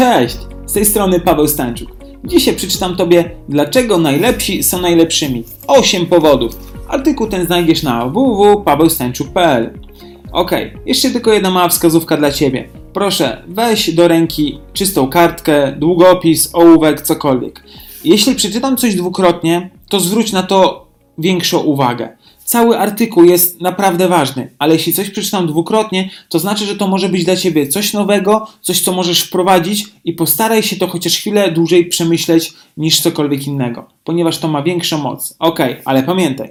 Cześć, z tej strony Paweł Stańczuk. Dzisiaj przeczytam Tobie, dlaczego najlepsi są najlepszymi. 8 powodów. Artykuł ten znajdziesz na www.pawełstańczuk.pl Ok, jeszcze tylko jedna mała wskazówka dla Ciebie. Proszę, weź do ręki czystą kartkę, długopis, ołówek, cokolwiek. Jeśli przeczytam coś dwukrotnie, to zwróć na to większą uwagę. Cały artykuł jest naprawdę ważny, ale jeśli coś przeczytam dwukrotnie, to znaczy, że to może być dla ciebie coś nowego, coś, co możesz wprowadzić i postaraj się to chociaż chwilę dłużej przemyśleć niż cokolwiek innego, ponieważ to ma większą moc. Ok, ale pamiętaj,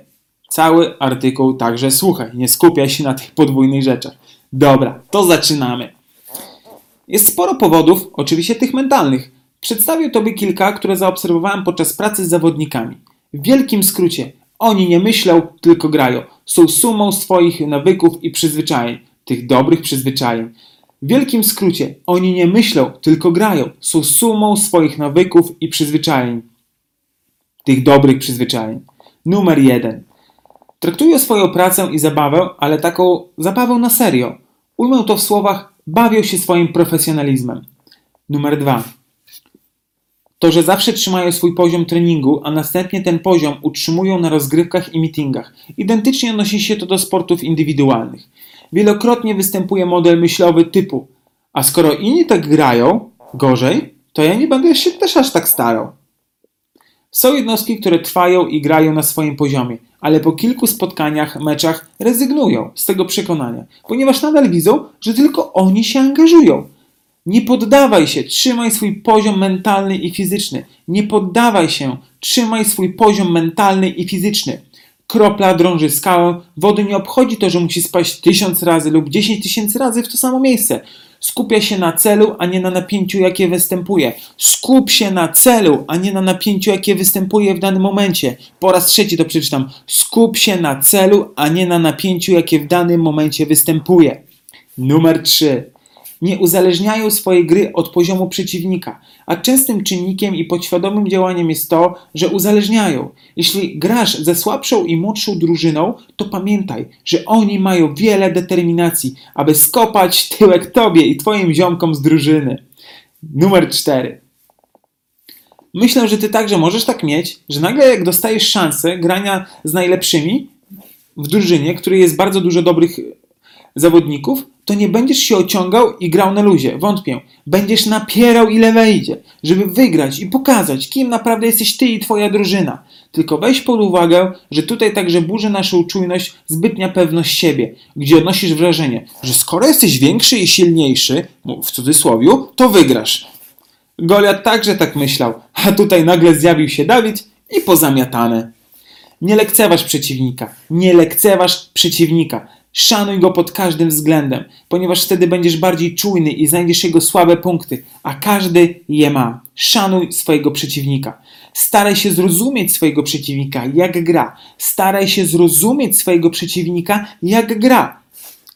cały artykuł także słuchaj, nie skupiaj się na tych podwójnych rzeczach. Dobra, to zaczynamy. Jest sporo powodów, oczywiście tych mentalnych. Przedstawię Tobie kilka, które zaobserwowałem podczas pracy z zawodnikami. W wielkim skrócie, oni nie myślą, tylko grają. Są sumą swoich nawyków i przyzwyczajeń, tych dobrych przyzwyczajeń. W wielkim skrócie, oni nie myślą, tylko grają. Są sumą swoich nawyków i przyzwyczajeń, tych dobrych przyzwyczajeń. Numer jeden. Traktują swoją pracę i zabawę, ale taką zabawę na serio. Ujmę to w słowach bawią się swoim profesjonalizmem. Numer dwa. To, że zawsze trzymają swój poziom treningu, a następnie ten poziom utrzymują na rozgrywkach i meetingach. Identycznie odnosi się to do sportów indywidualnych. Wielokrotnie występuje model myślowy typu a skoro inni tak grają, gorzej, to ja nie będę się też aż tak starał. Są jednostki, które trwają i grają na swoim poziomie, ale po kilku spotkaniach, meczach rezygnują z tego przekonania, ponieważ nadal widzą, że tylko oni się angażują. Nie poddawaj się, trzymaj swój poziom mentalny i fizyczny. Nie poddawaj się, trzymaj swój poziom mentalny i fizyczny. Kropla drąży skałę, wody nie obchodzi to, że musi spaść tysiąc razy lub dziesięć tysięcy razy w to samo miejsce. Skupia się na celu, a nie na napięciu, jakie występuje. Skup się na celu, a nie na napięciu, jakie występuje w danym momencie. Po raz trzeci to przeczytam. Skup się na celu, a nie na napięciu, jakie w danym momencie występuje. Numer 3 nie uzależniają swojej gry od poziomu przeciwnika, a częstym czynnikiem i podświadomym działaniem jest to, że uzależniają. Jeśli grasz ze słabszą i młodszą drużyną, to pamiętaj, że oni mają wiele determinacji, aby skopać tyłek tobie i twoim ziomkom z drużyny. Numer 4. Myślę, że ty także możesz tak mieć, że nagle jak dostajesz szansę grania z najlepszymi w drużynie, której jest bardzo dużo dobrych zawodników, to nie będziesz się ociągał i grał na luzie. Wątpię. Będziesz napierał ile wejdzie, żeby wygrać i pokazać, kim naprawdę jesteś ty i twoja drużyna. Tylko weź pod uwagę, że tutaj także burzy naszą czujność zbytnia pewność siebie, gdzie odnosisz wrażenie, że skoro jesteś większy i silniejszy, w cudzysłowie, to wygrasz. Goliat także tak myślał, a tutaj nagle zjawił się Dawid i pozamiatane. Nie lekceważ przeciwnika, nie lekceważ przeciwnika. Szanuj go pod każdym względem, ponieważ wtedy będziesz bardziej czujny i znajdziesz jego słabe punkty, a każdy je ma. Szanuj swojego przeciwnika. Staraj się zrozumieć swojego przeciwnika, jak gra. Staraj się zrozumieć swojego przeciwnika, jak gra.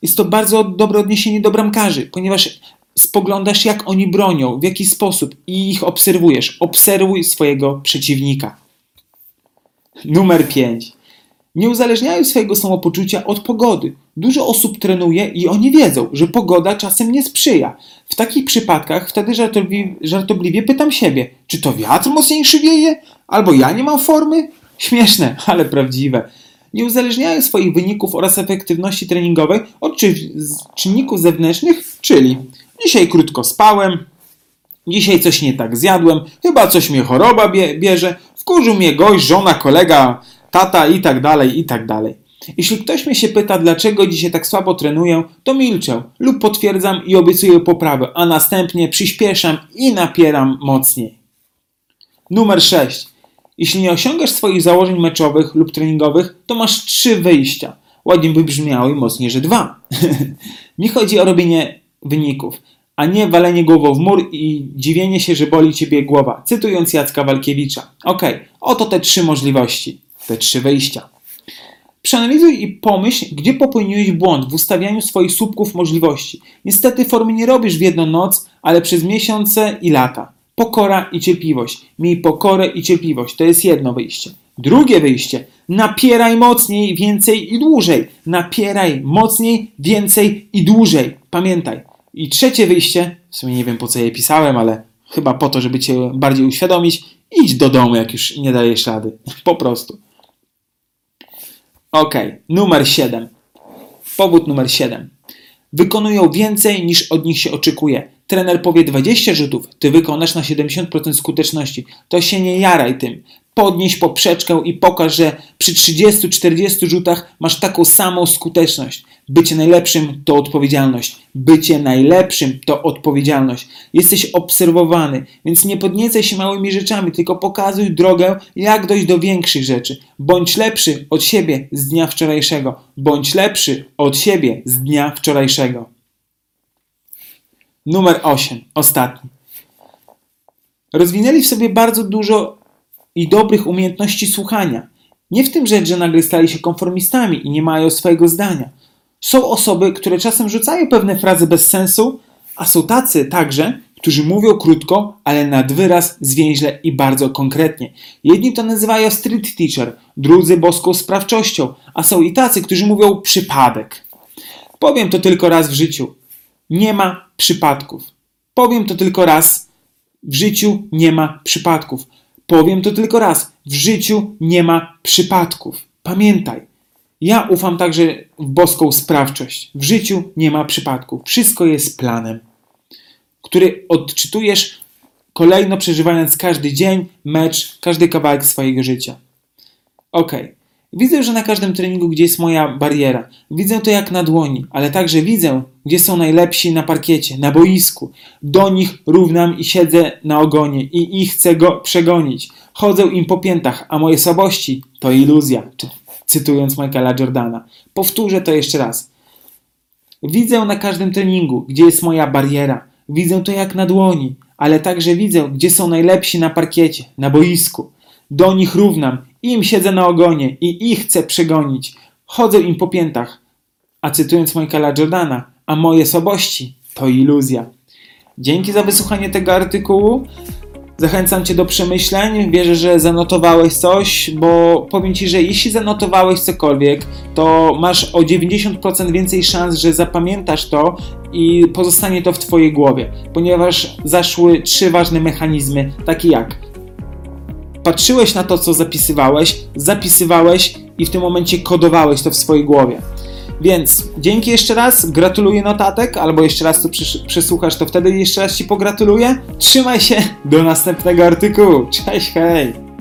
Jest to bardzo dobre odniesienie do bramkarzy, ponieważ spoglądasz, jak oni bronią, w jaki sposób i ich obserwujesz. Obserwuj swojego przeciwnika. Numer 5. Nie uzależniają swojego samopoczucia od pogody. Dużo osób trenuje i oni wiedzą, że pogoda czasem nie sprzyja. W takich przypadkach wtedy żartobliwie, pytam siebie, czy to wiatr mocniejszy wieje? Albo ja nie mam formy? Śmieszne, ale prawdziwe. Nie uzależniają swoich wyników oraz efektywności treningowej od czynników zewnętrznych, czyli dzisiaj krótko spałem, dzisiaj coś nie tak zjadłem, chyba coś mnie choroba bie bierze, wkurzył mnie gość, żona, kolega, tata i tak dalej, i tak dalej. Jeśli ktoś mnie się pyta, dlaczego dzisiaj tak słabo trenuję, to milczę lub potwierdzam i obiecuję poprawę, a następnie przyspieszam i napieram mocniej. Numer 6. Jeśli nie osiągasz swoich założeń meczowych lub treningowych, to masz trzy wyjścia. Ładnie by brzmiało i mocniej, że dwa. Mi chodzi o robienie wyników, a nie walenie głową w mur i dziwienie się, że boli ciebie głowa. Cytując Jacka Walkiewicza. Ok, oto te trzy możliwości, te trzy wyjścia. Przeanalizuj i pomyśl, gdzie popełniłeś błąd w ustawianiu swoich słupków możliwości. Niestety formy nie robisz w jedną noc, ale przez miesiące i lata. Pokora i cierpliwość. Miej pokorę i cierpliwość. To jest jedno wyjście. Drugie wyjście. Napieraj mocniej, więcej i dłużej. Napieraj mocniej, więcej i dłużej. Pamiętaj, I trzecie wyjście, w sumie nie wiem po co je pisałem, ale chyba po to, żeby cię bardziej uświadomić, idź do domu, jak już nie dajesz rady. Po prostu. Ok, numer 7. Powód numer 7. Wykonują więcej niż od nich się oczekuje. Trener powie 20 rzutów, ty wykonasz na 70% skuteczności. To się nie jaraj tym. Podnieś poprzeczkę i pokaż, że przy 30-40 rzutach masz taką samą skuteczność. Bycie najlepszym to odpowiedzialność. Bycie najlepszym to odpowiedzialność. Jesteś obserwowany, więc nie podniecaj się małymi rzeczami, tylko pokazuj drogę, jak dojść do większych rzeczy. Bądź lepszy od siebie z dnia wczorajszego. Bądź lepszy od siebie z dnia wczorajszego. Numer 8, ostatni. Rozwinęli w sobie bardzo dużo i dobrych umiejętności słuchania. Nie w tym rzecz, że nagle stali się konformistami i nie mają swojego zdania. Są osoby, które czasem rzucają pewne frazy bez sensu, a są tacy także, którzy mówią krótko, ale nad wyraz zwięźle i bardzo konkretnie. Jedni to nazywają street teacher, drudzy boską sprawczością, a są i tacy, którzy mówią przypadek. Powiem to tylko raz w życiu. Nie ma przypadków. Powiem to tylko raz. W życiu nie ma przypadków. Powiem to tylko raz. W życiu nie ma przypadków. Pamiętaj. Ja ufam także w boską sprawczość. W życiu nie ma przypadków. Wszystko jest planem, który odczytujesz kolejno przeżywając każdy dzień, mecz, każdy kawałek swojego życia. Ok. Widzę, że na każdym treningu, gdzie jest moja bariera, widzę to jak na dłoni, ale także widzę, gdzie są najlepsi na parkiecie, na boisku. Do nich równam i siedzę na ogonie i ich chcę go przegonić. Chodzę im po piętach, a moje słabości to iluzja, cytując Michaela Jordana. Powtórzę to jeszcze raz. Widzę na każdym treningu, gdzie jest moja bariera. Widzę to jak na dłoni, ale także widzę, gdzie są najlepsi na parkiecie, na boisku. Do nich równam, im siedzę na ogonie i ich chcę przegonić. Chodzę im po piętach. A cytując Michaela Jordana, a moje słabości to iluzja. Dzięki za wysłuchanie tego artykułu. Zachęcam Cię do przemyśleń. Wierzę, że zanotowałeś coś, bo powiem Ci, że jeśli zanotowałeś cokolwiek, to masz o 90% więcej szans, że zapamiętasz to i pozostanie to w Twojej głowie, ponieważ zaszły trzy ważne mechanizmy, takie jak patrzyłeś na to, co zapisywałeś, zapisywałeś i w tym momencie kodowałeś to w swojej głowie. Więc dzięki jeszcze raz, gratuluję notatek, albo jeszcze raz to przesłuchasz, to wtedy jeszcze raz Ci pogratuluję. Trzymaj się, do następnego artykułu. Cześć, hej!